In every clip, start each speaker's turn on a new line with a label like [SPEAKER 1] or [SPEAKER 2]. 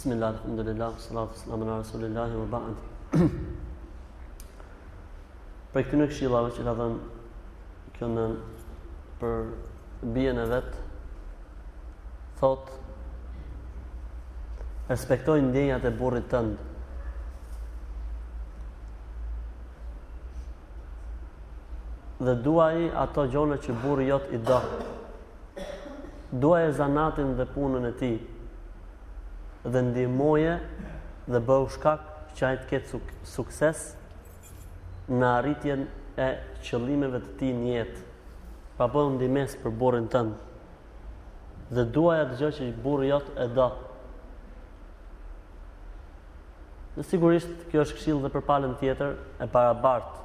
[SPEAKER 1] Bismillah, alhamdulillah, salatu, salamu ala rasulillahi, wa ba'd. Prej këtyre këshillave që ka dhënë kjo nënë për bijën e vet, thot, respektoj ndjenjat e burrit tënd, dhe duaj ato gjëra që burri jot i do. Duaje zanatin dhe punën e tij dhe ndihmoje dhe bëhu shkak që ai të ketë sukses në arritjen e qëllimeve të tij në jetë. Pra bëhu ndihmesë për burrin tënd. Dhe duaje atë gjë që burri jot e do. Dhe sigurisht kjo është këshillë dhe për palën tjetër e barabartë.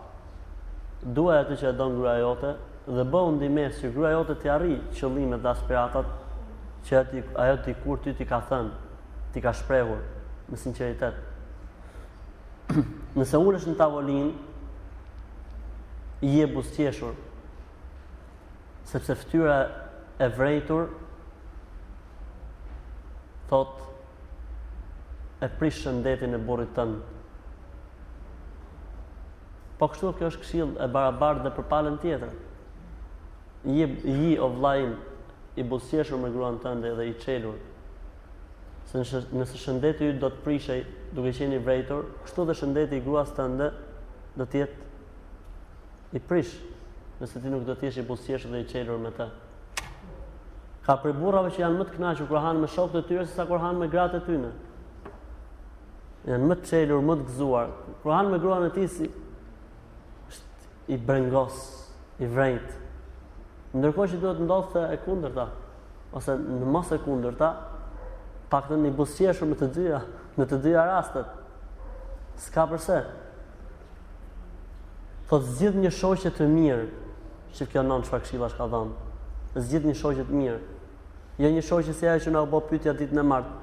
[SPEAKER 1] Duaj atë që e don gruaja jote dhe bëhu ndihmesë që gruaja jote t'i arrijë qëllimet dhe aspiratat që ajo dikur ty t'i ka thënë, t'i ka shprehur me sinqeritet. Nëse ulesh në tavolinë, ji e buzëqeshur, sepse fytyra e vrejtur thot e prish shëndetin e burrit tënd. Po kështu kjo është këshillë e barabartë dhe për palën tjetër. Ji o vllai im i buzëqeshur me gruan tënde dhe i çelur. Se nëse shëndeti yt do të prishej duke qenë i vrejtur, kështu dhe shëndeti i gruas tënde do të jetë i prish, nëse ti nuk do të jesh i buzëqeshur dhe i çelur me të. Ka prej burrave që janë më të kënaqur kur hanë me shokët e tyre sesa kur hanë me gratë e tyre. Janë më të çelur, më të gëzuar. Kur hanë me gruan e tij siç është i brengos, i vrejt. Ndërkohë që duhet të ndodhte e kundërta ose në mos e kundërta, paktën i buzëqeshur me të dyja, në të dyja rastet. S'ka përse. Thot zgjidh një shoqe të mirë, Shif kjo nënë çfarë këshillash ka dhënë. Zgjidh një shoqe të mirë. Jo një shoqe si ajo që na u bë pyetja ditën e martë.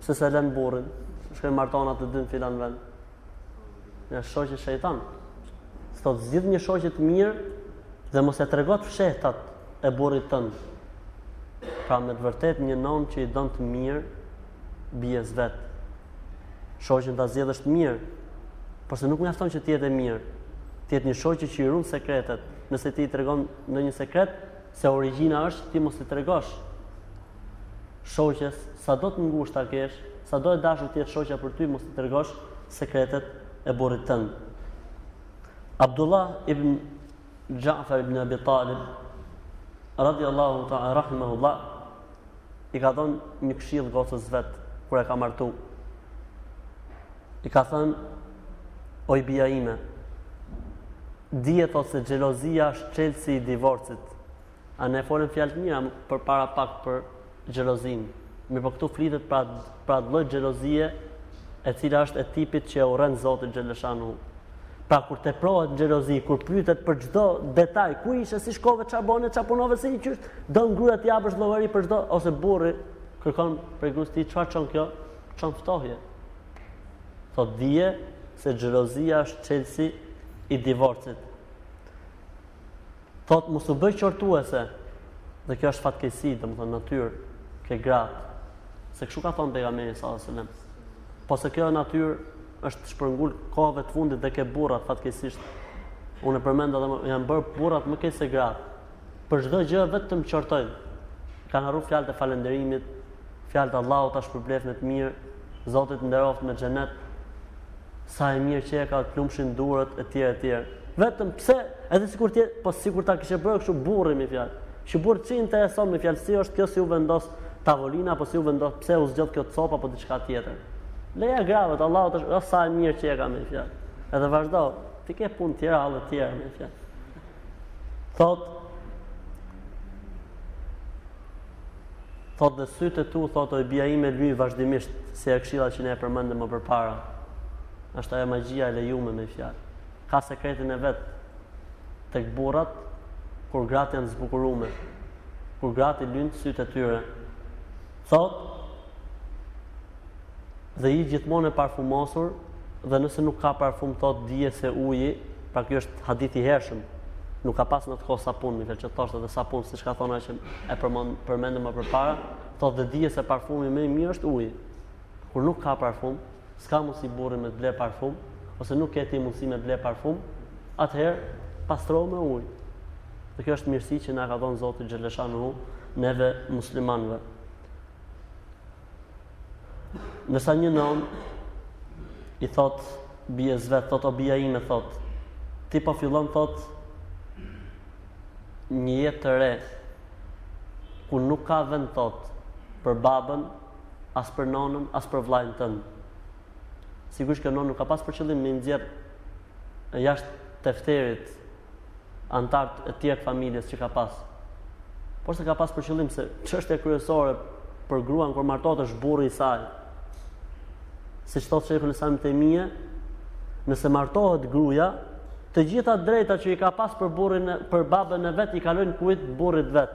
[SPEAKER 1] Pse s'e lën burrin? Shkojmë martohena të dyja në filan vend. Një shoqe shejtan. Thot zgjidh një shoqe të mirë dhe mos i trego të fshehtat e burrit tënd. Pra me të vërtetë një nënë që i don të mirën bijës vet. Shoqen ta zgjedhësh të mirë, por se nuk mjafton që të jetë e mirë. Të jetë një shoqe që i ruan sekretet, nëse ti i tregon ndonjë sekret, se origjina është ti mos t'i tregosh. Shoqes, sado të ngushtë ta kesh, sado e dashur të jetë shoqja për ty, mos t'i tregosh sekretet e burrit tënd. Abdullah ibn Xha'far ibn Abi Talib radiallahu ta'ala rahimahullah i ka dhënë një këshillë gocës vet kur e ka martu. I ka thënë oj bija ime, dije, thotë, se xhelozia është çelësi i divorcit. A ne folëm fjalë të mira për para pak për xhelozinë. Mirëpo këtu flitet pra, pra të lojt xhelozie e cila është e tipit që e urren Zoti xheleshanuhu. Pra kur teprohet në xhelozi, kur pytet për çdo detaj, ku ishe, si shkove, ça bone, ça punove, si një qysh, don gruja t'ia bësh llogari për çdo, ose burri, kërkon prej grus tij, çfarë çon kjo, çon ftohje. Thot dije se xhelozia është çelsi i divorcit. Thotë mos u bëj qortuese. Dhe kjo është fatkeqësi, domethënë natyrë ke gratë. Se kështu ka thënë pejgamberi sallallahu alajhi wasallam. Porse kjo natyrë është shpërngul kohëve të fundit dhe ke burrat fatkeqësisht. Unë e përmend edhe janë bërë burrat më keq se gratë. Për çdo gjë vetëm qortojnë. Kanë harruar fjalët e falënderimit, fjalët Allahu ta shpërbleftë me të mirë, Zoti të nderoftë me xhenet. Sa e mirë që e ke, të lumshin durët etj etj. Vetëm pse edhe sikur ti po sikur ta kishe bërë kështu burri me fjalë. Që burr ç'i intereson me fjalë si është kjo si u vendos tavolina apo si u vendos pse u zgjodh kjo copë apo diçka tjetër. Lëja grave, Allahu të shkruaj sa e mirë që e ka me fjalë. Edhe vazhdo, ti ke punë tjera, halle tjera me fjalë. Thot Thotë dhe sytë e tu, thotë oj bia ime lyji vazhdimisht, si ajo këshilla që ne e përmendëm më përpara. Është ajo magjia e lejume me fjalë. Ka sekretin e vet tek burrat kur gratë janë zbukuruar, kur gratë i lyjnë sytë e tyre. Thotë dhe ji gjithmonë e parfumosur dhe nëse nuk ka parfum thot dije se uji, pra kjo është hadith i hershëm. Nuk ka pas në atë kohë sapun, më që thoshte edhe sapun, siç ka thonë që e përmend, përmendëm më përpara, thot dhe dije se parfumi më i mirë është uji. Kur nuk ka parfum, s'ka mundsi burri me të ble parfum ose nuk ke ti mundësi me ble parfum, atëherë pastrohu me ujë. Dhe kjo është mirësi që na ka dhënë Zoti xhaleshanuhu neve muslimanëve. Ndërsa një nonë i thot bijës vet, thot o bija ime, thot ti po fillon, thot një jetë të re ku nuk ka vend, thot për babën, as për nonën, as për vllajn tënd. Sigurisht kjo nonë nuk ka pas për qëllim me i nxjerr jashtë tefterit, anëtarët e tjerë të familjes që ka pas. Por se ka pas për qëllim se çështja kryesore për gruan kur martohet është burri i saj. Siç thotë Shejhul Islam Ibn Tejmije, nëse martohet gruaja, të gjitha drejtat që i ka pas për burrin për babën e vet i kalojnë kujt burrit vet.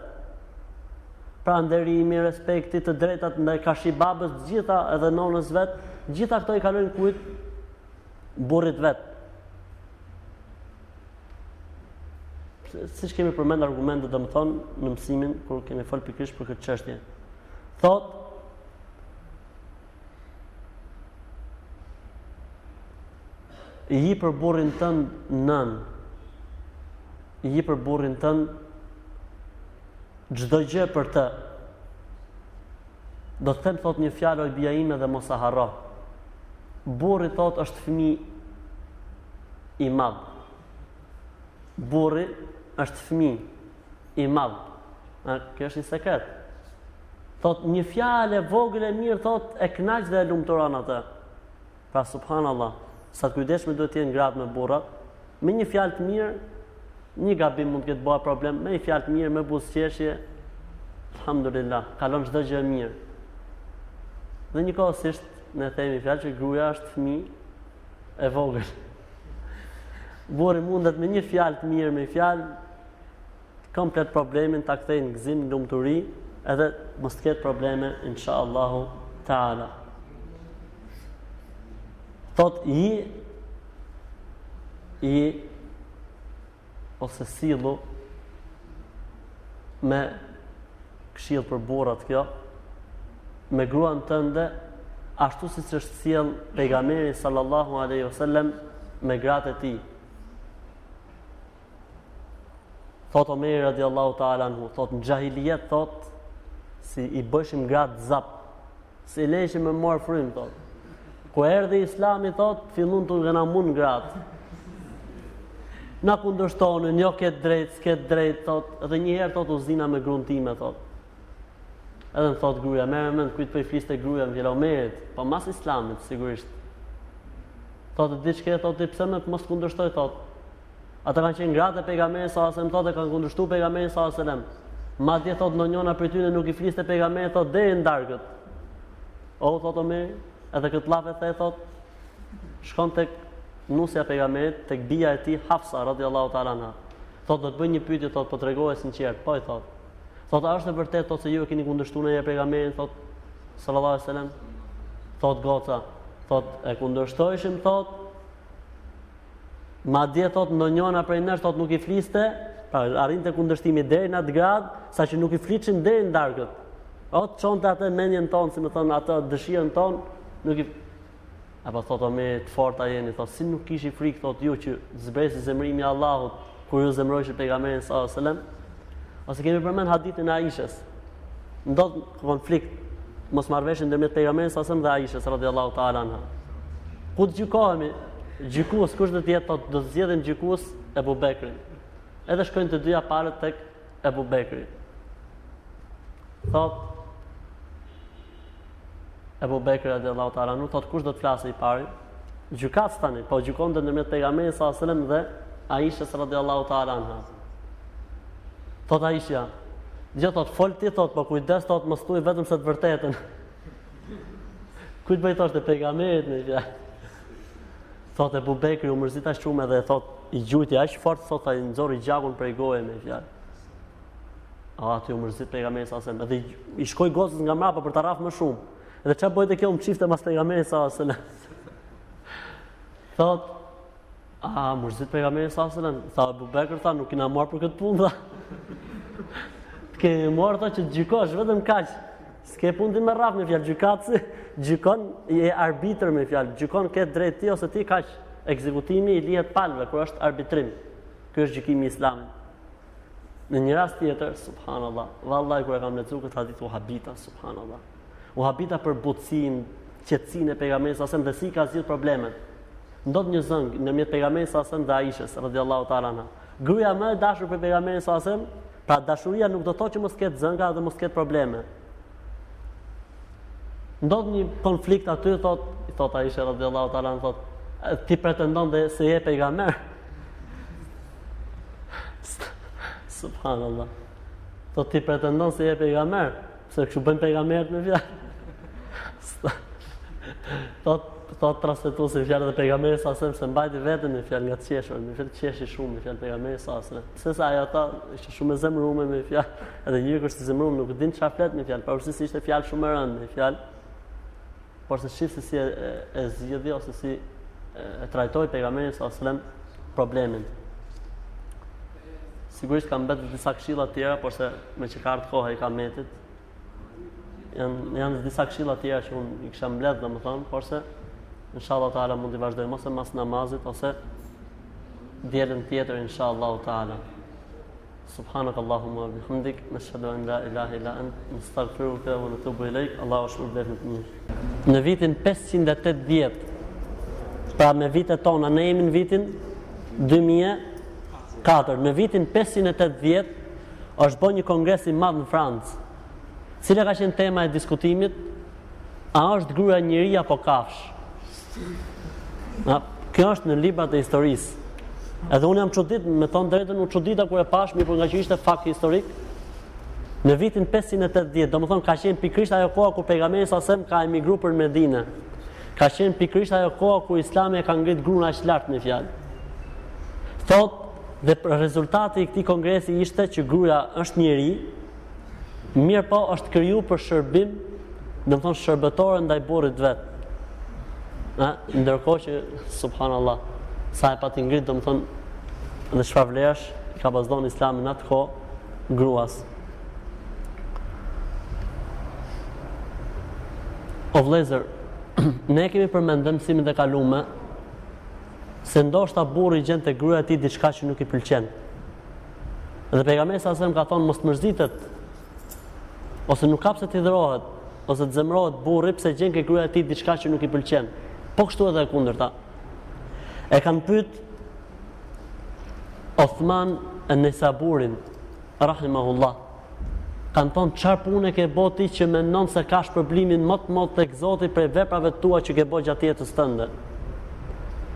[SPEAKER 1] Pra nderimi, respekti, të drejtat ndaj karshi babës, të gjitha edhe nonës vet, gjitha këto i kalojnë kujt burrit vet. Siç kemi përmend argumentet domethën në mësimin kur kemi fol pikërisht për këtë çështje. Thot ji për burrin tënd nën, ji për burrin tënd çdo gjë për të Do të them thot një fjalë oj bija ime dhe mos e harro. Burri thot është fëmijë i madh. Burri është fëmijë i madh. Kjo është një sekret. Thot një fjalë e vogël e mirë thot e kënaq dhe e lumturon atë. Pra subhanallah, sa të kujdesshme duhet të jenë gratë me burrat. Me një fjalë të mirë, një gabim mund të ketë bërë problem, me një fjalë të mirë, me buzëqeshje, alhamdulillah, kalon çdo gjë mirë. Dhe njëkohësisht, ne themi fjalë që gruaja është fëmijë e vogël. Burri mundet me një fjalë të mirë, me një fjalë komplet problemin ta kthej në gëzim, në lumturi, edhe mos të ketë probleme inshallahu taala. Thot ji ose sillu me këshill për burrat kjo me gruan tënde ashtu siç është sjell pejgamberi sallallahu alaihi wasallam me gratë e tij Thot Omeri radiallahu ta'ala anhu, thot në xhahilijet, thot, si i bëshim gratë zap, s'i lejshim me marrë frymë, thot. Kur erdhi islami, thot, fillun të na mundin gratë. Na kundërshtonin, jo ke të drejtë, s'ke të drejtë, thot, edhe njëherë, thot, u zina me grun time, thot. Edhe më thot gruja, mendo kujt po i fliste gruja, më gjela Omerit, pa po mas islamit, sigurisht. Thot, e di çke, thot, pse me të mos kundërshtoj, thot, Ata kanë qenë gratë e pejgamberit sallallahu alajhi wasallam thotë e kanë kundërshtuar pejgamberin sallallahu alajhi wasallam. Madje thotë ndonjëna prej tyre nuk i fliste pejgamberit thotë deri në darkët. O thotë Omer, edhe këtë llafe the thotë shkon tek nusja e pejgamberit tek bija e tij Hafsa radhiyallahu ta'ala anha. Thotë do të bëj një pyetje thotë po tregohu e sinqert, po i thotë. Thotë a është e vërtetë thotë se ju e keni kundërshtuar ndonjëherë pejgamberin thotë sallallahu alajhi wasallam? Thotë goca, thotë e kundërshtojshim thotë Madje thot ndonjëna prej nesh thot nuk i flisnim, pra arrinte kundërshtimi deri në atë grad, saqë nuk i flitshin deri në darkë. O t'çonte atë mendjen tonë, si me thon atë dëshirën tonë, nuk i Apo thot o me të forta jeni, thot si nuk kishi frikë thot ju që t'zbresi zemrimi i Allahut kur ju zemrojshit pejgamberin sallallahu alajhi wasallam. Ose kemi përmend hadithin e Aishës. ndodh konflikt mosmarrëveshje ndërmjet pejgamberit sa selam dhe Aishës radhiyallahu ta'ala anha. Ku të gjykohemi? Gjykues kush do të jetë thotë do të zgjedhin gjykues Ebu Bekrin. Edhe shkojnë të dyja palët tek Ebu Bekri. Thot Ebu Bekri radiallahu ta'ala anhu thot kush do të flasë i pari gjykatës tani po gjykonte ndërmjet pejgamberit sa selam dhe Aishës radiallahu ta'ala anha thot Aisheja i thot fol ti thot po kujdes thot mos thuj vetëmse të vërtetën kujt po i thoshte pejgamberit me fjalë thot Ebu Bekri u mërzit aq shumë dhe thot i gjujti aq fort thot sa i nxori gjakun prej goje me fjalë Aty u mërzit pejgamberi sa selam. Dhe i shkoi gocës nga mrapa për ta rraf më shumë. Dhe çfarë bëjte kjo u mçifte pas pejgamberit sa selam. Thot u mërzit pejgamberi sa selam. Tha Abu Bekr tha nuk t'kena marr për këtë punë. T'kem marr tha që të gjykosh vetëm kaq. S'ke punë ti me rraf me fjalë gjykatësi, gjykon je arbitër me fjalë, gjykon ke drejt ti ose ti kaq ekzekutimi i lihet palëve kur është arbitrim. Ky është gjykimi i Islamit. Në një rast tjetër, subhanallah, vallahi kur e kam lexuar këtë hadith u habita, subhanallah. U habita për butësinë, qetësinë e pejgamberit sa selam dhe si ka zgjidh problemet. Ndodh një zënkë ndërmjet pejgamberit sa selam dhe Aishës radhiyallahu ta'ala anha. Gruaja më e dashur për pejgamberin sa selam pra dashuria nuk do të thotë që mos të ketë zënka dhe mos të ketë probleme. ndodh një konflikt aty thot i thot Aisha radhiyallahu ta'ala anha thot ti pretendon dhe se je pejgamber subhanallah thot ti pretendon se je pejgamber se kështu bën pejgamberi me fjalë thot thot transmetuesi me fjalë pejgamberi sa selam s'e mbajti veten me fjalë nga e qeshura, me fjalë qeshi shumë me fjalë pejgamberi sa selam. Pse se ajo aty ishte shumë e zemëruar me fjalë. Edhe njeriu kur është i zemërum nuk din çfarë flet me fjalë, pavarësisht se ishte fjalë shumë e rëndë me fjalë. Por se shife se si e, e zgjidhi ose si e trajtoi pejgamberi sa selam problemin. Sigurisht kanë mbetë disa këshilla të tjera, por se meqë ka ardh koha e ikametit. Janë janë disa këshilla të tjera që unë i kisha mbledh domethënë, por se inshallah taala mund të vazhdojmë ose mas namazit ose dielën tjetër inshallah taala. Subhanak Allahumma wa bihamdik, nashhadu an la ilahe illa ant, nastagfiruke wa natubu ilejk, Allahu ju shpërbleftë të mirë. Në vitin pesëqind e tetëdhjetë, pra me vitet tona, ne jemi në vitin dy mijë e katër, në vitin pesëqind e tetëdhjetë është bërë një kongres i madh në Francë. Cila ka qenë tema e diskutimit? A është gruaja njeri apo kafsh? Na, kjo është në librat e historisë. Edhe unë jam çudit, me thon të drejtën u çudita kur e pash, mirëpo nga që ishte fakt historik. Në vitin 580, domethënë ka qenë pikërisht ajo koha kur pejgamberi sa sem ka emigruar për Medinë. Ka qenë pikërisht ajo koha kur Islami e ka ngrit gruan aq lart në fjalë. Thot dhe rezultati i këtij kongresi ishte që gruaja është njeri, Mirëpo është kriju për shërbim, domethonë shërbëtore ndaj burrit vet. A, ndërkohë që, subhanallah, sa e pati ngritë, domethonë, dhe çfarë vlerësh i ka pas dhonë Islami n'atë kohë, gruas. O vllezër, ne kemi përmend n'mësimet e kalume, se ndoshta burri gjend te gruaja e tij diçka që nuk i pëlqen. Dhe pejgamberi sa selam ka thonë mos të mërzitet ose nuk ka pse të hidhrohet ose të zemërohet burri pse gjen ke gruaja e tij diçka që nuk i pëlqen. Po kështu edhe e kundërta. E kanë pyet Osman e Nesaburin rahimahullah. I kan thon çfar pune ke bë ti që mendon se ka shpërblimin më të madh tek Zoti prej veprave tua që ke bë gjatë jetës tënde.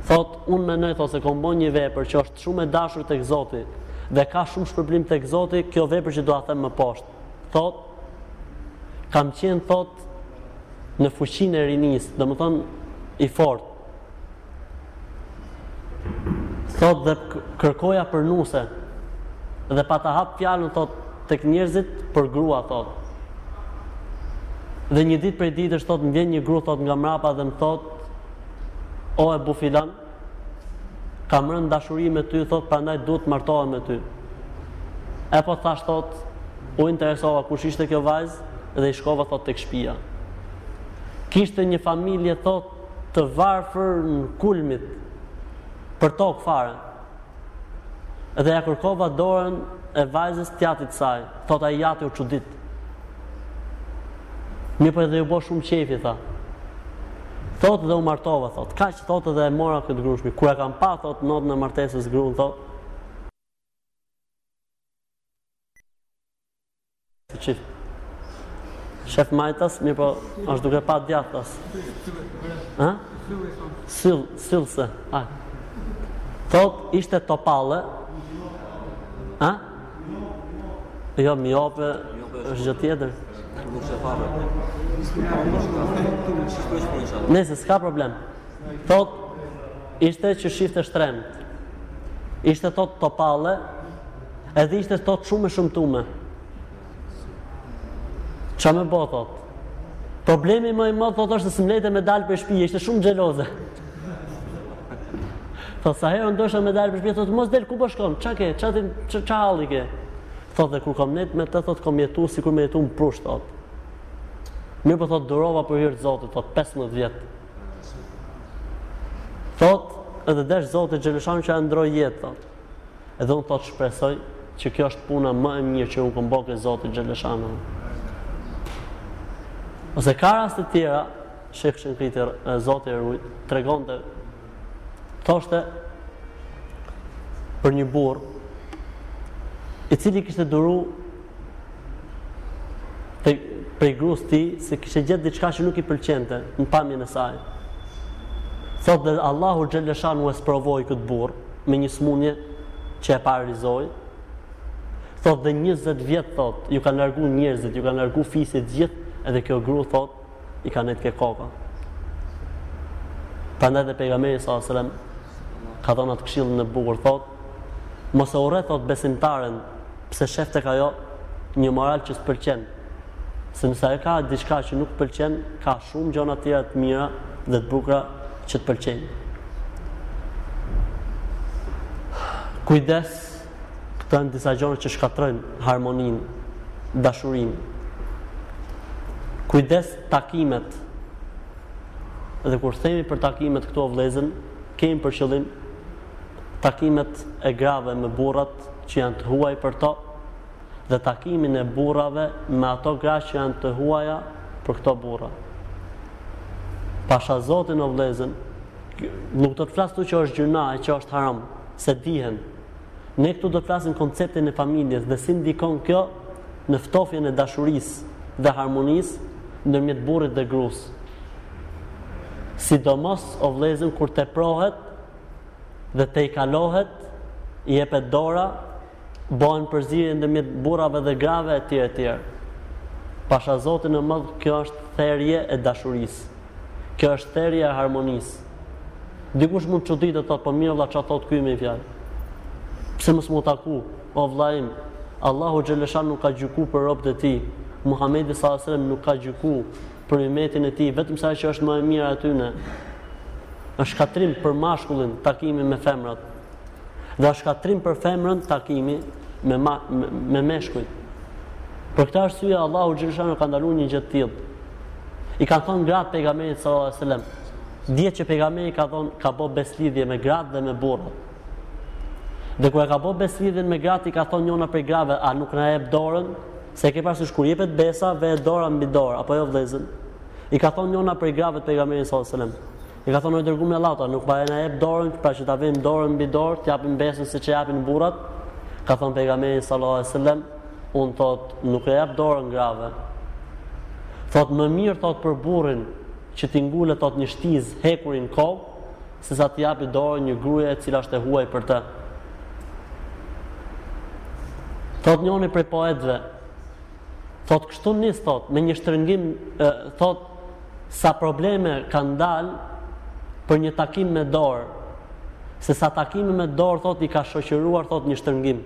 [SPEAKER 1] Thot, un mendoj thot se kam bën një vepër që është Shumë e dashur tek Zoti dhe ka shumë shpërblim tek Zoti kjo vepër që do ta them më poshtë. Thot kam qenë thot në fuqinë e rinisë, domethënë i fortë. Thot dhe kërkoja për nuse dhe pata hap fjalën thot tek njerëzit për grua thot. Dhe një ditë prej ditësh thot më vjen një grua thot nga mrapa dhe më thot o Ebu Filan Kam rënë n'dashuri me ty, thot, prandaj duhet të martohem me ty. E po thash, thot, u interesova kush ishte kjo vajzë dhe i shkova, thot, tek shpia. Kishte një familje, thot, të varfër në kulmit, për tokë fare. Dhe ja kërkova dorën e vajzës t'jatit t'saj, thot, ai i jati u çudit. Mirëpo edhe iu bo shumë qefi, tha. Thot dhe u martova, thot. Kaq thot edhe e mora këtë gru n'shpi. Kur e kam pa, thot, notën e martesës grunë, thot. Të qifë. Shef majtas, mirëpo, është duke pa djathas. Ha? Syl, syl se. Thot, ishte topalle. Ha? Jo, miope është gjo tjetër. Nëse s'ka problem. Thot ishte që shifte shtremtë. Ishte thot topalle, edhe ishte thot shumë e shëmtume. Ça më bo thot? Problemi mo i modh thot është se s'm'lejte me dal prej shpije, ishte shumë xheloze. Thot sa herë dojsha me dalë prej shpi, thot mos del ku po shkon, ça ke, ça, ça halli ke. Thot dhe kur kom nejt me të thot kom jetu sikur me jetu në prush thot. Mirëpo thot durova për hir të Zotit, thot 15 vjet. Thot edhe desh Zoti xheleshanuhu që e ndroi jetë thot. Edhe unë thotë shpresoj që kjo është puna më e mirë që unë kom bo ke Zoti Xheleshanuhu. Ose ka raste tjera, Shejh Shenkiti Zoti e rujt, tregonte thoshte për një burrë i cili kishte duru prej, prej grusë tij se kishte gjetë diçka që nuk i pëlqente në pamjen e saj. Thot dhe Allahu Xheleshanuhu e sprovoi këtë burrë me një smundje që e paralizoi. Thot dhe 20 vjet thot, iu kanë largu njerëzit, iu kanë largu fisi, të gjithë edhe kjo gru thot, I ka nejt ke koka. Prandaj dhe pejgamberi sallallahu alejhi ve selem ka dhonë atë këshillën e bukur thot, mos e urre thot besimtaren, pse shef tek ajo një moral që s'të pëlqen. Se nëse ajo ka diçka që nuk pëlqen, ka shumë gjona të tjera të mira dhe të bukura që të pëlqejnë. Kujdes Këto janë disa gjona që shkatërrojnë harmoninë, dashurinë. Kujdes takimet. Dhe kur themi për takimet këtu o vëllezën, kemi për qëllim takimet e grave me burrat që janë të huaj për to dhe takimin e burrave me ato gra që janë të huaja për këto burra. Pasha Zotin o vëllezën, nuk do të flas këtu që është gjynah e që është harom, se dihen Ne këtu do të flasim konceptin e familjes dhe si ndikon kjo në ftofjen e dashurisë dhe harmonisë ndërmjet burrit dhe grusë. Sidomos o vëllezën kur teprohet dhe tejkalohet, i jepet dora, bohen përzierje ndërmjet burrave dhe grave etj etj. Pasha Zotin e Modh, kjo është therje e dashurisë. Kjo është therje e harmonisë. Dikush mund të çuditet thotë po mirë o vlla ça thotë ky me një fjalë. Pse mos me u taku o vëlla im? Allahu xheleshanuhu nuk ka gjyku për robët e tij. Muhamedi sallallahu alajhi wasallam nuk ka gjyku për ymetin e tij, vetëm se atë që është më e mira e tyne. Është shkatërrim për mashkullin takimi me femrat. Dhe është shkatrim për femrën takimi me ma, me, me meshkujt. Për këtë arsye Allahu xhaleshanu ka ndaluar një gjë të tillë. I ka thonë gratë pejgamberit sallallahu alajhi wasallam, dihet që pejgamberi ka thon ka bë beslidhje me gratë dhe me burrat. Dhe kur e ka bë beslidhjen me gratë i ka thon njëna prej grave, a nuk na jep dorën? Se e ke parasysh kur jepet besa, vehet dora mbi dorë, apo jo vëllezër? I ka thon njëna prej grave pejgamberit sallallahu alajhi wasallam, I ka thonë o i dërgumi i Allahut a nuk na e jep dorën pra që ta vejmë dorën mbi dorë të japim besën siç e japin burrat ka thonë pejgamberi sallallahu alejhi wasallam un thot nuk e jap dorën grave thot më mirë thot për burrin që t'i ngulet thot një shtiz hekuri n'kok sesa t'i japi dorën një gruje e cila është e huaj për të thot njoni prej poetëve Thotë kështu nis thotë me një shtrëngim thotë sa probleme kanë dal për një takim me dorë se sa takime me dorë thotë i ka shoqëruar thotë një shtrëngim.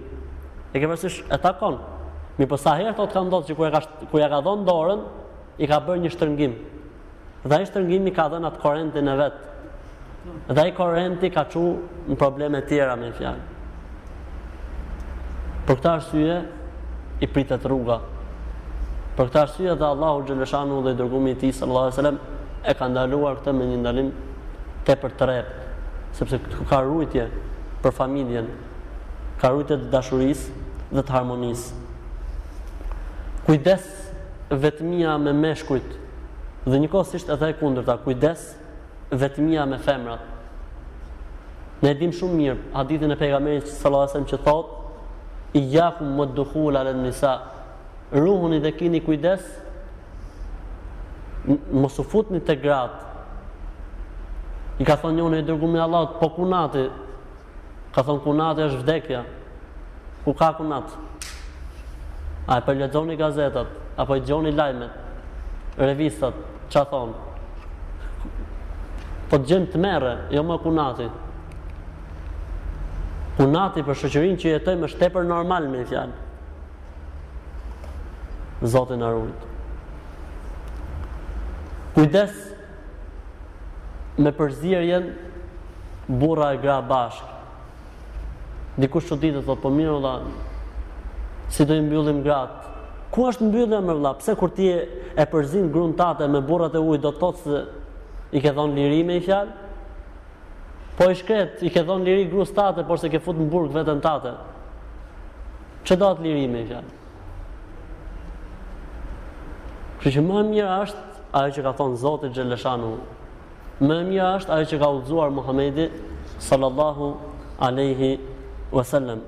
[SPEAKER 1] E ke parasysh e takon. Mirëpo sa herë thotë ka ndodhur që kur e ka kur ja ka dhënë dorën i ka bërë një shtrëngim. Dhe ai shtrëngimi ka dhënë atë korentin e vet. Dhe ai korenti ka çu në probleme tjera me i fjalë. Për këtë arsye i pritet rruga. Për këtë arsye dhe Allahu xhaleshanu dhe i dërgumi i tij sallallahu alajhi wasallam e ka ndaluar këtë me një ndalim tepër të rreptë, sepse këtu ka rujtje për familjen, ka rujtje të dashurisë dhe të harmonisë. Kujdes vetmia me meshkujt Dhe njëkohësisht edhe e kundërta, kujdes vetmia me femrat. Ne e dim shumë mirë hadithin e pejgamberit sallallahu alajhi wasallam që thotë Iyakum wad-dukhul ala nisa Ruhuni dhe kini kujdes mos u futni te gratë. I ka thonë njoni o i dërgumi i Allahut, po kunati Ka thonë kunati është vdekja. Ku ka kunat? A po i lexoni gazetat, apo i gjoni lajmet, revistat, ça thonë? Po të gjenë të merre, jo më kunati. Kunati për shoqërinë që jetojmë është tepër normal me i fjalë. Zoti na rujt. Kujdes me përzierjen burra e gra bashkë. Dikush çuditet, thotë, po mirë vëlla, si do i mbyllim gratë? Ku është mbyllja mo vëlla? Pse kur ti e përzin grun tate me burrat e huj, do të thotë se i ke dhonë liri me i fjalë? Po o i shkret, i ke dhonë liri grus tate, por se ke fut në burg veten tate. Ç'e do atë liri me i fjalë? Kështu që më mirë është ajo që ka thonë Zoti xhelleshanuhu, më e mira është ajo që ka udhëzuar Muhamedi sallallahu aleyhi wasallam.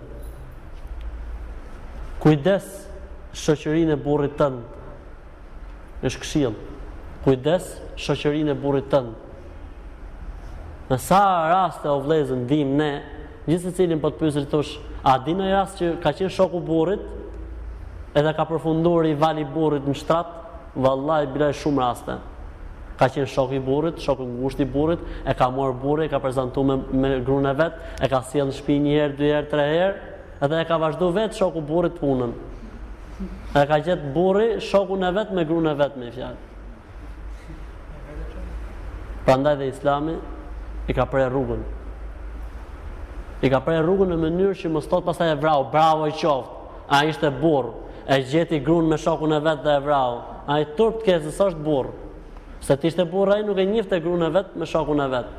[SPEAKER 1] Kujdes shoqërinë e burrit tënd, është këshillë. Kujdes shoqërinë e burrit tënd. Në sa raste o vllezër dimë ne, gjithsecilin po të pysësh tash, a di noj rast që ka qenë shoku burrit, edhe ka përfundur i vllai burrit në shtrat, Vallahi bilahi shumë raste ka qenë shok i burrit, shok i ngushtë i burrit, e ka morë burri, e ka prezantu me, me grunë e vet, e ka sjellë në shpi një herë, dy herë, tre herë, dhe e ka vazhdu vetë shoku burrit punën. E ka gjetë burri shokun e vet me grunë e vet me një fjalë. Prandaj dhe Islami i ka pre rrugën. I ka pre rrugën në mnyrë që mos thot pastaj e vrau, bravo i qoftë. Ai ishte burrë, e gjeti grunë me shokun e vet dhe e vrau. Ai turp të ketë s'është burrë. Se të ishte burrë ai nuk e njifte grunë e vet me shokun e vet.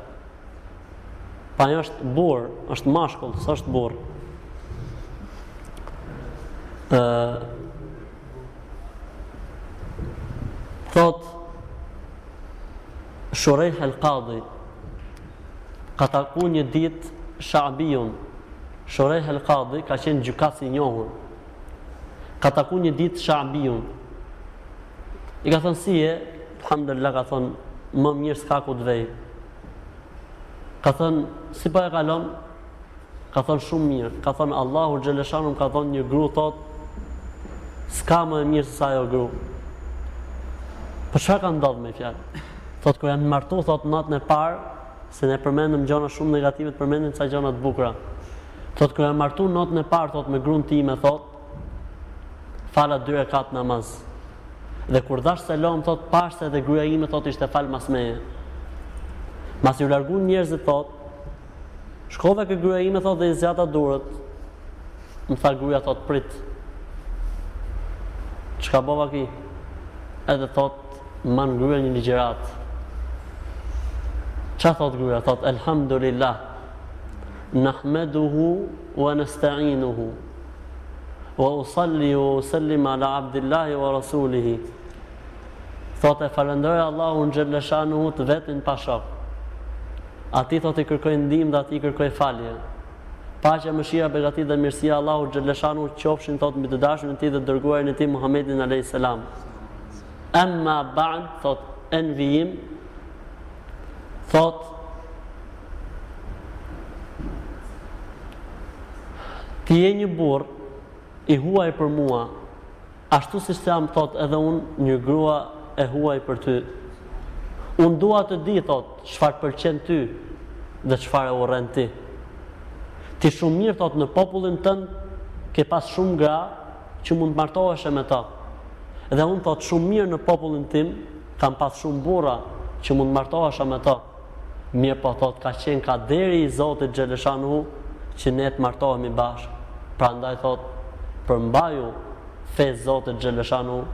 [SPEAKER 1] Pra ai s'është burrë, është mashkull, s'është burrë. Ë Thot Shurejh el Kadi Ka taku një ditë Shabijun Shurejh el-Qadhi ka qenë gjykatës i njohur. Ka taku një ditë Sha'biun. I ka thonë si je? Alhamdulillah ka thonë më mirë s'ka ku të vej. Ka thonë si po e kalon? Ka thonë shumë mirë. Ka thonë Allahu xhelleshanuhu m'ka dhonë një gru thot s'ka më e mirë se sa ajo gru. Por çfarë ka ndodh me një fjalë? Thot kur jam martu thot natën e parë Se ne përmendëm gjona shumë negative të përmendim ca gjona të bukura. Thot kur jam martu notën e parë thot me grun time thot fala dy rekat namaz. Dhe kur dhash selam thot pash se edhe gruaja ime thot ishte fal mas meje. Masi u largun njerëzit thot shkova ke gruaja ime thot dhe i zgjata durët. Më tha gruaja thot prit. Çka bova ki? Edhe thot Mban gruaja një ligjëratë. Çfarë thotë gruaja? Thotë elhamdulillah. Nahmeduhu wa nasta'inuhu. Wa usalli wa usallim ala Abdillahi wa rasulihi. Thotë e falënderoj Allahun xhelleshanuhu të vetmin pa shok. Atij thotë i kërkoj ndihmë dhe atij i kërkoj falje. Paqja, mëshira, begatia dhe mirësia e Allahut xhelleshanuhu qofshin thotë mbi të dashtin e tij dhe dërguarin e tij Muhammedin alayhis salam. Emma ba'd thot en vijim thot ti je një burr i huaj për mua ashtu siç se jam thot edhe un një grua e huaj për ty un dua të di thot çfarë pëlqen ty dhe çfarë e urren ti ti shumë mirë thot në popullin tënd ke pas shumë gra që mund të martoheshe me ta. Dhe unë thotë shumë mirë në popullin tim, kam pas shumë burra që mund të martohesha me ta. Mirëpo thotë ka qenë kaderi i Zotit xheleshanuhu që ne të martohemi bashkë. Prandaj thotë, përmbaju fesë Zotit xheleshanuhu,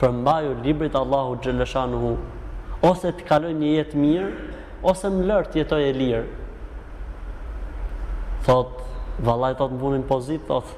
[SPEAKER 1] përmbaju librit Allahut xheleshanuhu, ose të kalojmë një jetë mirë, ose më lërë të jetoj e lirë. Thotë, vallaj thotë më vuni n'pozitë, thotë,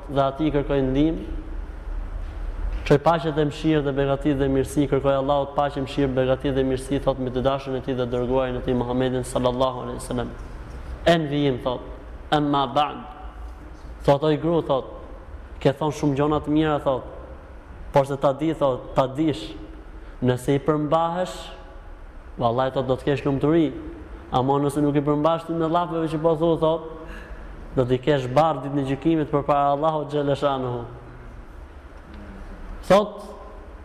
[SPEAKER 1] Dhe atij i kërkoj ndihmë. Çoj paqe dhe mëshirë dhe begati dhe mirësi, kërkoj Allahut paqe, mëshirë, begati dhe mirësi, thotë mbi të dashurin e tij dhe dërguarin e tij Muhammedin sallallahu alejhi ve sellem. Në vijim thotë, Emma ba'd. Thotë oj gru, thotë, ke thonë shumë gjona të mira, thotë, porse ta di, thotë, ta dish, nëse i përmbahesh, Vallaj thot do të kesh lumturi, ama nëse nuk i përmbahesh thot llafeve që po thu thot, do ti kesh barr ditën e gjykimit përpara Allahut xheleshanuhu. Thot,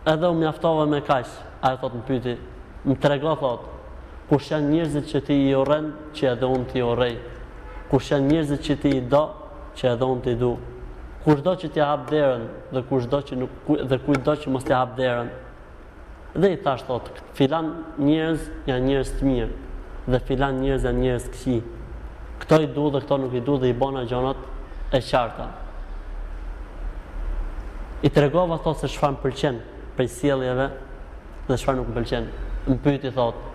[SPEAKER 1] edhe u mjaftova me kaq, ajo thot më pyeti, më trego thot, kush janë njerëzit që ti i urren që edhe unë ti urrej? Kush janë njerëzit që ti i do që edhe unë ti du? Kujt do që ti hap derën dhe kujt do që nuk dhe kujt do që mos ti hap derën? Dhe i thashë thotë, filan njerëz janë njerëz të mirë dhe filan njerëz janë njerëz të këqij. Këto i du dhe këto nuk i du dhe i bona gjonat e qarta. I tregova thotë se çfarë më pëlqen prej sjelljeve dhe çfarë nuk më pëlqen. Më pyeti thotë,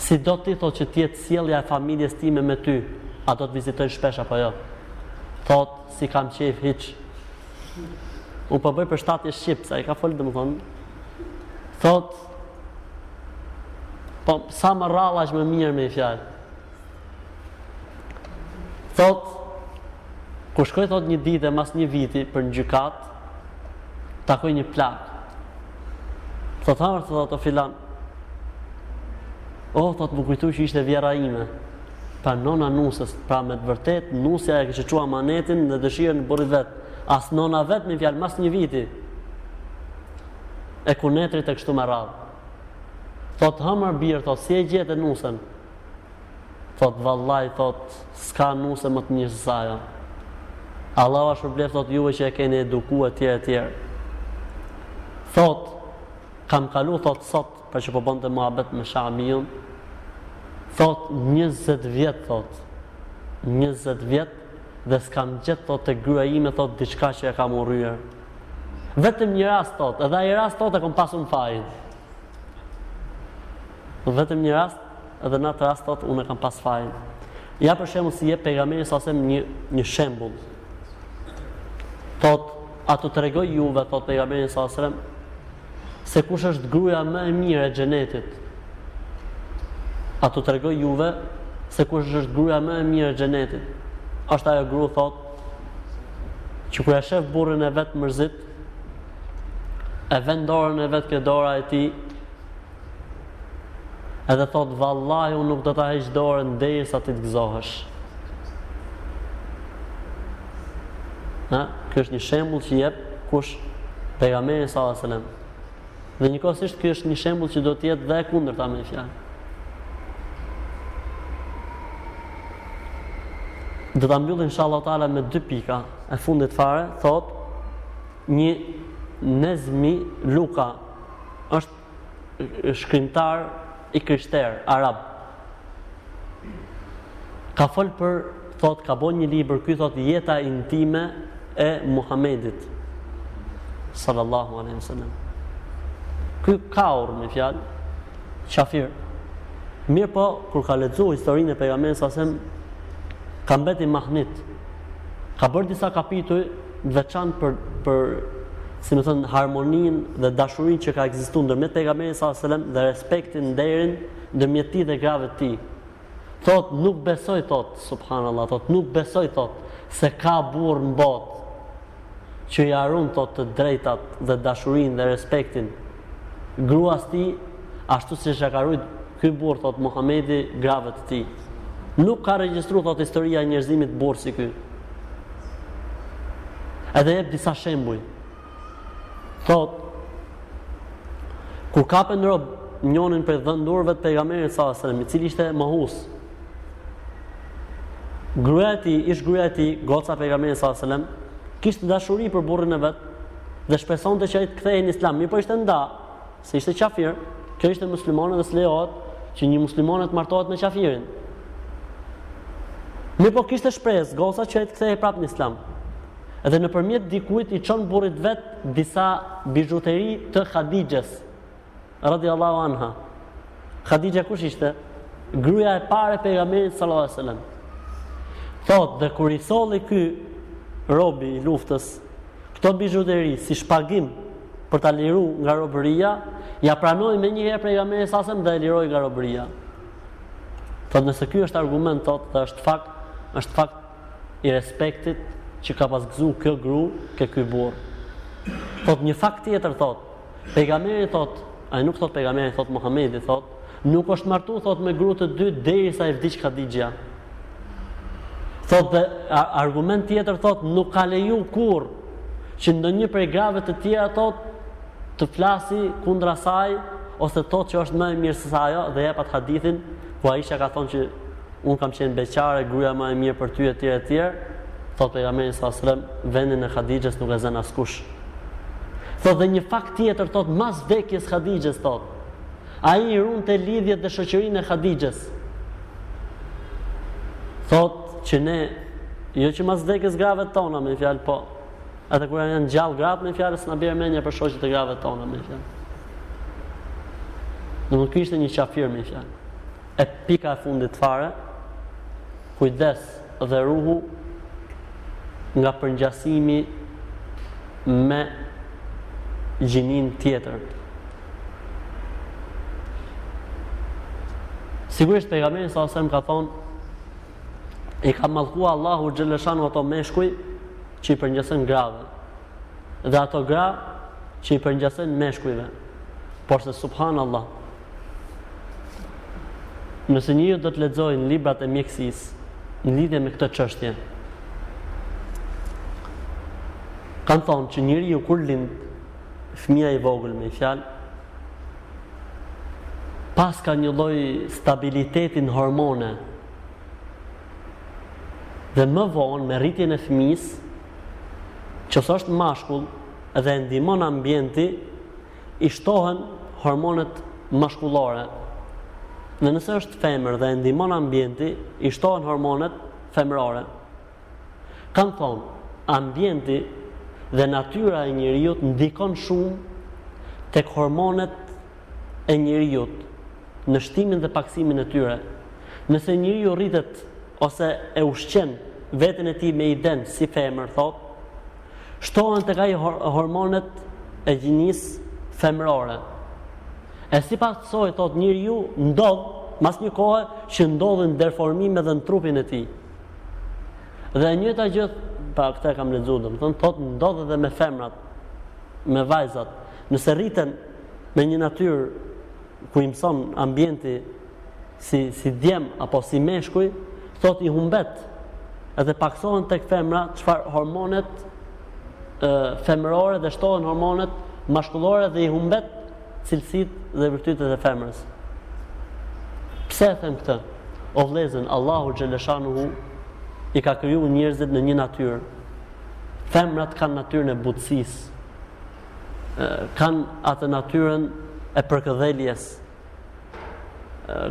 [SPEAKER 1] si do ti thotë që të jetë sjellja e familjes time me ty, a do të vizitojnë shpesh apo jo? Thotë, s'i kam qejf hiç. Unë po bëj përshtatje shqip, si ka fol domthon. Thot Po sa më rralla është më mirë me një fjalë. Thot Kur shkoj thot një dite mas një viti për në gjykat, takoj një plakë. Thot tha më, thot o filan, o, thot m'u kujtu që ishte vjehrra ime. Pra nona nuses, pra me të vërtet nusja e kishte çuar amanetin dhe dëshirën e burrit vet. As nona vet me fjalë mas një viti. E kunetrit, e kështu me radhë. Thot hë mër bir, thot si e gjete nusen. Thot vallaj, thot s'ka nuse më të mirë se ajo. Allahu ua shpërbleft, thot juve që e keni eduku e tjera e tjera. Thot, kam kalu, thot sot, Pra që po bënte muhabet me Shabiun, thot njëzet vjet thot, njëzet vjet dhe s'kam gjet thot te gruaja ime thot diçka që e kam urryer. Vetëm një rast thot, edhe ai rast thot e kam pas unë fajin. Vetëm një rast, edhe në atë rast thot unë kam pas fajin. Ja për shembull si jep pejgamberi sa sem një një shembull. Thot, a të tregoj juve thot pejgamberi sa sem Se kush është gruaja më e mirë e Xhenetit? A t'u tregoj juve se kush është gruaja më e mirë e Xhenetit? Është ajo grua thotë që kur e shef burrin e vet mërzit, e vend dorën e vet ke dora e tij, Edhe thot vallahi unë nuk do ta heq dorën derisa ti të gëzohesh. Ha, ky është një shembull që jep kush pejgamberi sallallahu alajhi wasallam. Dhe njëkohësisht ky është një shembull që do të jetë dhe e kundërta me fjalë. Do ta mbyllim inshallah taala me dy pika. E fundit fare thot një Nezmi Luka është shkrimtar i krishter arab ka fol për thot ka bën një libër ky thot jeta intime e Muhamedit sallallahu alaihi wasallam ky ka urry me fjalë qafir mirëpo kur ka lexu historinë e pejgamberit sa sem ka mbet i mahnit ka bërë disa kapituj të veçantë për për si më thënë harmoninë dhe dashurinë që ka ekzistu ndërmjet pejgamberit sallallahu alajhi wasallam dhe respektin nderin ndërmjet tij dhe grave të tij. Thot nuk besoj thot subhanallah thot nuk besoj thot se ka burrë në botë që ia run thot të drejtat dhe dashurinë dhe respektin gruas tij ashtu siç ja ka rujt Ky burrë thot Muhamedi grave të tij. Nuk ka regjistru thot historia e njerëzimit burrë si ky. Edhe jep disa shembuj. Thot kur kapen rob njonin prej dhëndurve të pejgamberit sa sem, i cili ishte mohus. Gruja e tij, ish gruja e tij, goca pejgamberit sa sem, kishte dashuri për burrin e vet, dhe shpresonte që ai të kthehej në islam, mirëpo ishte nda, Se ishte qafir, kjo ishte muslimane dhe s'lejohet që një muslimane të martohet me qafirin. Mirëpo kishte shpresë, goca që ai të kthehej prap në islam. Edhe nëpërmjet dikujt i çon burrit vet disa bizhuteri të Hadixhes. Radiallahu anha. Hadixha kush ishte? Gruja e parë e pejgamberit sallallahu alejhi sellem. Thot dhe kur i solli ky robi i luftës Këto bizhuteri si shpagim për ta liru nga robëria, ia pranoi menjëherë pejgamberi sa sem dhe e liroi nga robëria. Thot nëse ky është argument thot dhe është fakt, është fakt i respektit që ka pas gëzu kjo gru ke ky burrë. Thot një fakt tjetër thot, Pejgamberi thot, ai nuk thot pejgamberi, thot Muhamedi thot, nuk është martu thot me gru të dytë derisa i vdiq Hadixha. Thot dhe argument tjetër thot nuk ka leju kurrë që ndonjë prej grave të tjera thot të flasi kundra saj ose thot që është më e mirë se sa ajo dhe jep atë hadithin ku Aisha ka thonë që Unë kam qenë beqare, gruaja më e mirë për ty etj etj. Thotë pejgamberi sallallahu alajhi wasallam, vendin e Hadixhes nuk e zën askush. Thotë dhe një fakt tjetër thotë mas vdekjes Hadixhes thotë, ai i runte lidhjet me shoqërinë e Hadixhes. Thotë që ne jo që mas vdekjes grave tona me fjalë po edhe kur janë gjallë gratë me fjalë s'na bie mendja për shoqet e grave tona me fjalë. Ky ishte një qafir me fjalë. E pika e fundit fare, kujdes dhe ruhu nga përngjasimi me gjininë tjetër. Sigurisht pejgamberi sa sem ka thon i ka mallkua Allahu xheleshanu ato meshkuj që i përngjasen grave dhe ato gra që i përngjasen meshkujve. Por se subhanallah Nëse njeriu do të lexojë librat e mjekësisë në lidhje me këtë çështje. Kan thonë që njeriu kur lind fëmija i vogël me fjalë paska një lloj stabiliteti në hormone dhe më vonë me rritjen e fëmijës nëse është mashkull dhe e ndihmon ambienti i shtohen hormonet mashkullore. Dhe nëse është femër dhe e ndihmon ambienti, i shtohen hormonet femërore. Kan thon, ambienti dhe natyra e njeriut ndikon shumë tek hormonet e njeriut në shtimin dhe pakësimin e tyre. Nëse njeriu rritet ose e ushqen veten e tij me idenë si femër, thotë, shtohen tek ai hormonet e gjinisë femërore. E sipas asaj thotë njeriut ndodh mas një kohe që ndodhin deformime dhe në trupin e tij. Dhe e njëjta gjë, pra këtë e kam lexu, domethënë thotë ndodh edhe me femrat, me vajzat, nëse rriten me një natyrë ku i mëson ambienti si si djem apo si meshkuj, thotë i humbet. Edhe pakësohen tek femra çfarë hormonet e, femërore dhe shtohen hormonet mashkullore dhe i humbet cilësitë dhe virtytet e femrës. Pse e them këtë? O vllezën, Allahu xheleshanuhu i ka kriju njerëzit në një natyrë. Femrat kanë natyrën e butësisë, kanë atë natyrën e përkëdheljes,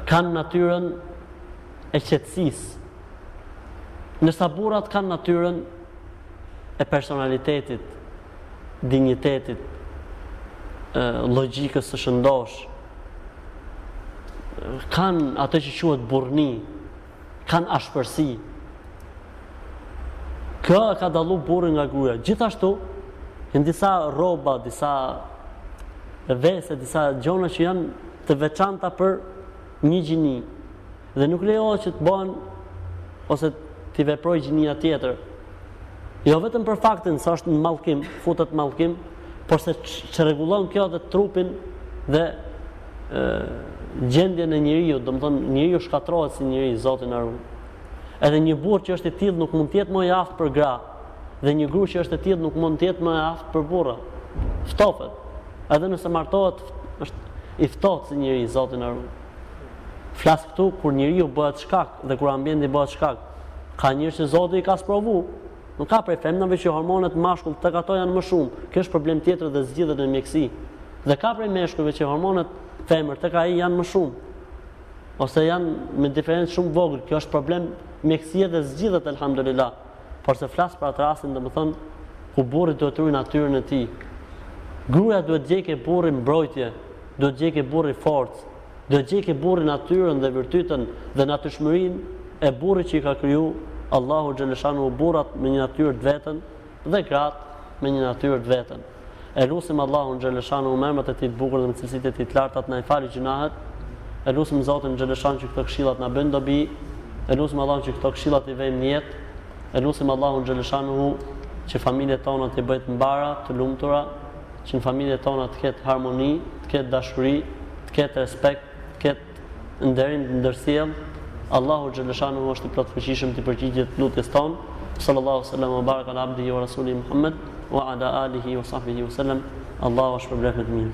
[SPEAKER 1] kanë natyrën e qetësisë, ndërsa burrat kanë natyrën e personalitetit, dinjitetit, logjikës së shëndoshë, kanë atë që quhet burrni, kanë ashpërsi. Kjo e ka dallu burrin nga gruaja. Gjithashtu, janë disa rroba, disa vese, disa gjona që janë të veçanta për një gjini. Dhe nuk lejohet që të bëhen ose t'i veprojë gjinia tjetër. Jo vetëm për faktin se është në mallkim, futet në mallkim, porse çrregullon kjo edhe trupin dhe ë gjendjen e njeriut, domethënë njeriu shkatërrohet si njeri Zoti na ruaj. Edhe një burrë që është i tillë nuk mund të jetë më i aftë për gra, dhe një grua që është e tillë nuk mund të jetë më e aftë për burra. Ftohet. Edhe nëse martohet, është i ftohtë si njeri Zoti na ruaj. Flas këtu kur njeriu bëhet shkak dhe kur ambienti bëhet shkak. Ka njerëz që Zoti i ka sprovu, Nuk ka prej femrave që hormonet mashkull tek ato janë më shumë. Kjo është problem tjetër dhe zgjidhet me mjekësi. Dhe ka prej meshkujve që hormonet femër tek ai janë më shumë. Ose janë me diferencë shumë të vogël. Kjo është problem mjekësie dhe zgjidhet elhamdulillah. Porse flas për atë rastin, domethënë ku burri duhet të ruajë natyrën e tij. Gruaja duhet të gjejë ke burri mbrojtje, duhet të gjejë ke burri forcë, Do gjejë ke burri natyrën dhe virtytin dhe natyrshmërinë e burrit që i ka kriju Allahu xheleshanuhu burrat me një natyrë të vetën dhe gratë me një natyrë të vetën e lusim Allahun xheleshanuhu me emrat e tij të bukur dhe me cilësitë e tij të larta të na i falë gjynahet e lusim Zotin xheleshan që këto këshilla të na bëjnë dobi e lusim Allahun që këto këshilla t'i vejmë në jetë e lusim Allahun xheleshanuhu që familjet tona t'i bëjë të mbara të lumtura që në familjet tona të ketë harmoni, të ketë dashuri, të ketë respekt, të ketë nderim të ndërsjellë. Allahu xhaleshanuhu është i plotfuqishëm t'i përgjigjet lutjes tonë. Sallallahu sallam wa baraka ala abdihi wa rasulihi Muhammed wa ala alihi wa sahbihi wa sallam. Allahu ju shpërbleftë me të mirë.